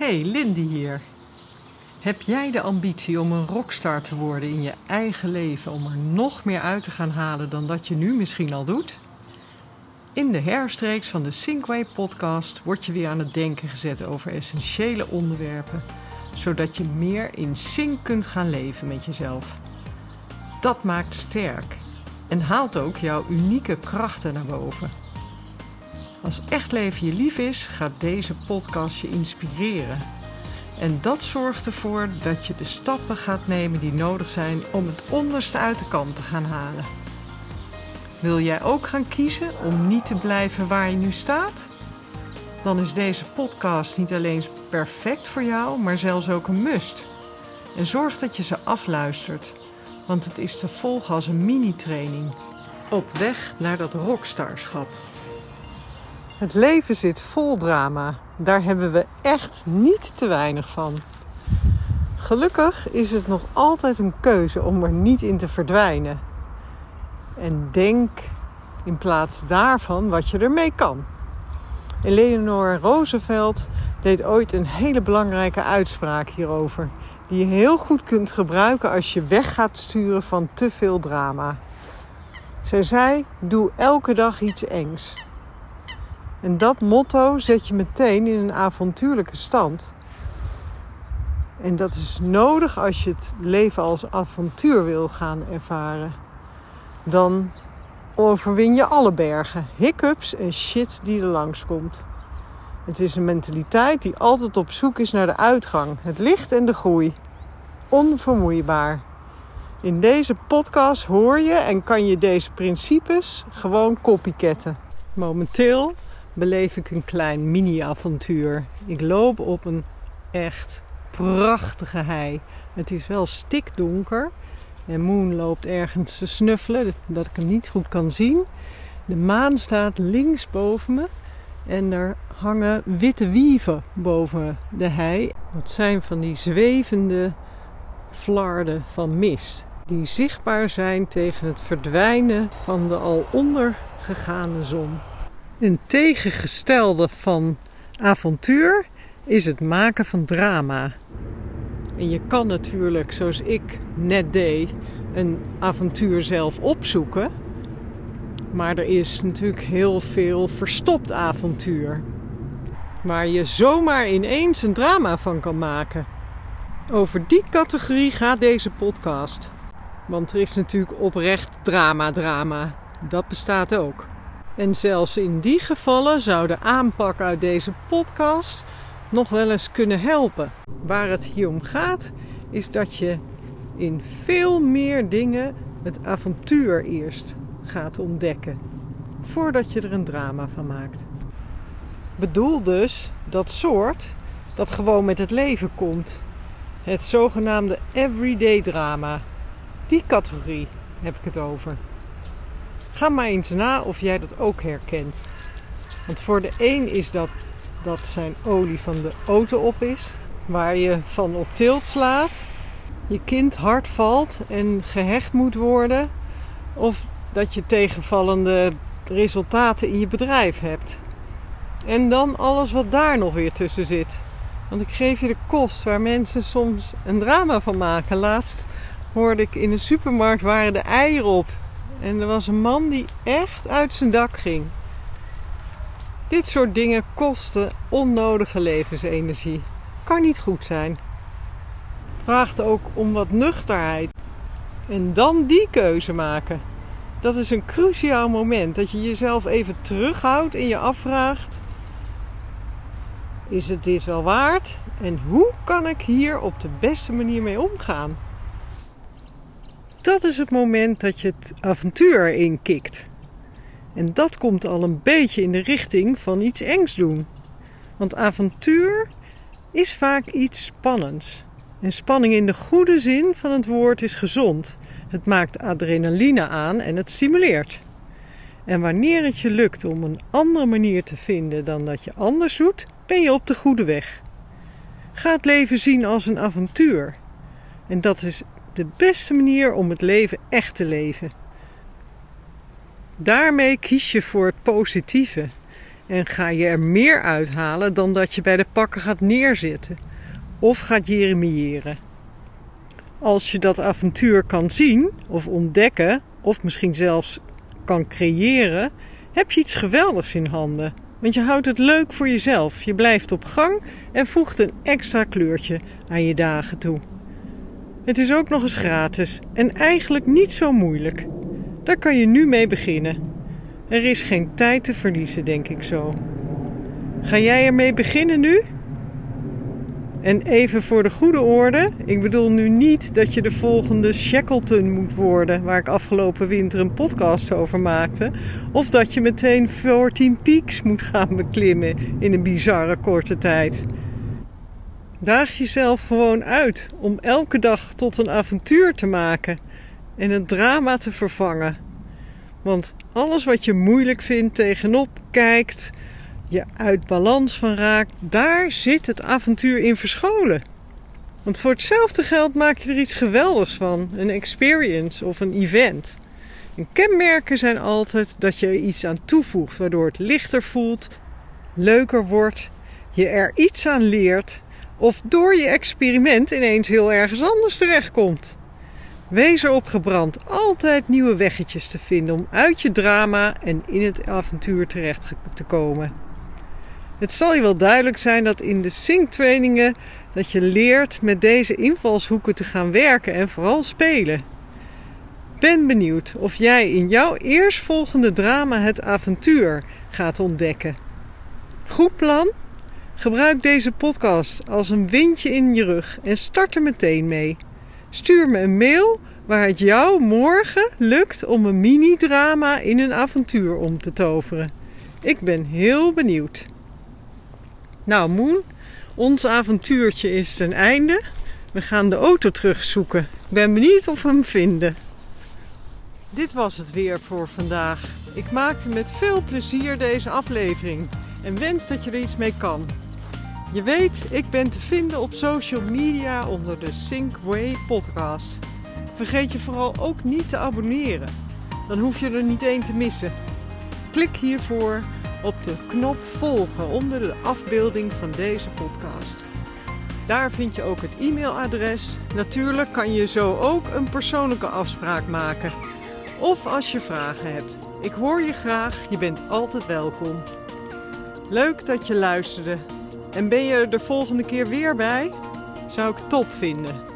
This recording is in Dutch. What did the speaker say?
Hey, Lindy hier. Heb jij de ambitie om een rockstar te worden in je eigen leven, om er nog meer uit te gaan halen dan dat je nu misschien al doet? In de herstreeks van de Sinkway podcast word je weer aan het denken gezet over essentiële onderwerpen, zodat je meer in sync kunt gaan leven met jezelf. Dat maakt sterk en haalt ook jouw unieke krachten naar boven. Als echt leven je lief is, gaat deze podcast je inspireren. En dat zorgt ervoor dat je de stappen gaat nemen die nodig zijn om het onderste uit de kant te gaan halen. Wil jij ook gaan kiezen om niet te blijven waar je nu staat? Dan is deze podcast niet alleen perfect voor jou, maar zelfs ook een must. En zorg dat je ze afluistert, want het is te volgen als een mini-training. Op weg naar dat rockstarschap. Het leven zit vol drama. Daar hebben we echt niet te weinig van. Gelukkig is het nog altijd een keuze om er niet in te verdwijnen. En denk in plaats daarvan wat je ermee kan. Eleanor Roosevelt deed ooit een hele belangrijke uitspraak hierover, die je heel goed kunt gebruiken als je weg gaat sturen van te veel drama. Zij zei: Doe elke dag iets engs. En dat motto zet je meteen in een avontuurlijke stand. En dat is nodig als je het leven als avontuur wil gaan ervaren. Dan overwin je alle bergen, hiccups en shit die er langskomt. Het is een mentaliteit die altijd op zoek is naar de uitgang, het licht en de groei. Onvermoeibaar. In deze podcast hoor je en kan je deze principes gewoon copycatten. Momenteel beleef ik een klein mini-avontuur. Ik loop op een echt prachtige hei. Het is wel stikdonker en Moon loopt ergens te snuffelen, dat ik hem niet goed kan zien. De maan staat links boven me en er hangen witte wieven boven de hei. Dat zijn van die zwevende flarden van mist die zichtbaar zijn tegen het verdwijnen van de al ondergegane zon. Een tegengestelde van avontuur is het maken van drama. En je kan natuurlijk, zoals ik net deed, een avontuur zelf opzoeken. Maar er is natuurlijk heel veel verstopt avontuur. Waar je zomaar ineens een drama van kan maken. Over die categorie gaat deze podcast. Want er is natuurlijk oprecht drama-drama. Dat bestaat ook. En zelfs in die gevallen zou de aanpak uit deze podcast nog wel eens kunnen helpen. Waar het hier om gaat, is dat je in veel meer dingen het avontuur eerst gaat ontdekken. Voordat je er een drama van maakt. Bedoel dus dat soort dat gewoon met het leven komt. Het zogenaamde everyday drama. Die categorie heb ik het over. Ga maar eens na of jij dat ook herkent. Want voor de een is dat dat zijn olie van de auto op is, waar je van op tilt slaat, je kind hard valt en gehecht moet worden, of dat je tegenvallende resultaten in je bedrijf hebt. En dan alles wat daar nog weer tussen zit. Want ik geef je de kost waar mensen soms een drama van maken. Laatst hoorde ik in de supermarkt waren de eieren op en er was een man die echt uit zijn dak ging. Dit soort dingen kosten onnodige levensenergie. Kan niet goed zijn. Vraagt ook om wat nuchterheid. En dan die keuze maken. Dat is een cruciaal moment. Dat je jezelf even terughoudt en je afvraagt: is het dit wel waard? En hoe kan ik hier op de beste manier mee omgaan? Dat is het moment dat je het avontuur erin kikt. En dat komt al een beetje in de richting van iets engs doen. Want avontuur is vaak iets spannends. En spanning in de goede zin van het woord is gezond. Het maakt adrenaline aan en het stimuleert. En wanneer het je lukt om een andere manier te vinden dan dat je anders doet, ben je op de goede weg. Ga het leven zien als een avontuur. En dat is de beste manier om het leven echt te leven. Daarmee kies je voor het positieve En ga je er meer uithalen dan dat je bij de pakken gaat neerzitten of gaat jeremiëren. Als je dat avontuur kan zien of ontdekken, of misschien zelfs kan creëren, heb je iets geweldigs in handen. Want je houdt het leuk voor jezelf. Je blijft op gang en voegt een extra kleurtje aan je dagen toe. Het is ook nog eens gratis en eigenlijk niet zo moeilijk. Daar kan je nu mee beginnen. Er is geen tijd te verliezen, denk ik zo. Ga jij ermee beginnen nu? En even voor de goede orde, ik bedoel nu niet dat je de volgende Shackleton moet worden, waar ik afgelopen winter een podcast over maakte, of dat je meteen 14 peaks moet gaan beklimmen in een bizarre korte tijd. Daag jezelf gewoon uit om elke dag tot een avontuur te maken en een drama te vervangen. Want alles wat je moeilijk vindt, tegenop kijkt, je uit balans van raakt, daar zit het avontuur in verscholen. Want voor hetzelfde geld maak je er iets geweldigs van, een experience of een event. En kenmerken zijn altijd dat je er iets aan toevoegt, waardoor het lichter voelt, leuker wordt, je er iets aan leert of door je experiment ineens heel ergens anders terechtkomt. Wees erop gebrand altijd nieuwe weggetjes te vinden om uit je drama en in het avontuur terecht te komen. Het zal je wel duidelijk zijn dat in de Sync-trainingen dat je leert met deze invalshoeken te gaan werken en vooral spelen. Ben benieuwd of jij in jouw eerstvolgende drama het avontuur gaat ontdekken. Goed plan? Gebruik deze podcast als een windje in je rug en start er meteen mee. Stuur me een mail waar het jou morgen lukt om een mini-drama in een avontuur om te toveren. Ik ben heel benieuwd. Nou, Moon, ons avontuurtje is ten einde. We gaan de auto terugzoeken. Ik ben benieuwd of we hem vinden. Dit was het weer voor vandaag. Ik maakte met veel plezier deze aflevering en wens dat je er iets mee kan. Je weet, ik ben te vinden op social media onder de Synkway podcast. Vergeet je vooral ook niet te abonneren. Dan hoef je er niet één te missen. Klik hiervoor op de knop volgen onder de afbeelding van deze podcast. Daar vind je ook het e-mailadres. Natuurlijk kan je zo ook een persoonlijke afspraak maken. Of als je vragen hebt. Ik hoor je graag, je bent altijd welkom. Leuk dat je luisterde. En ben je er de volgende keer weer bij? Zou ik top vinden.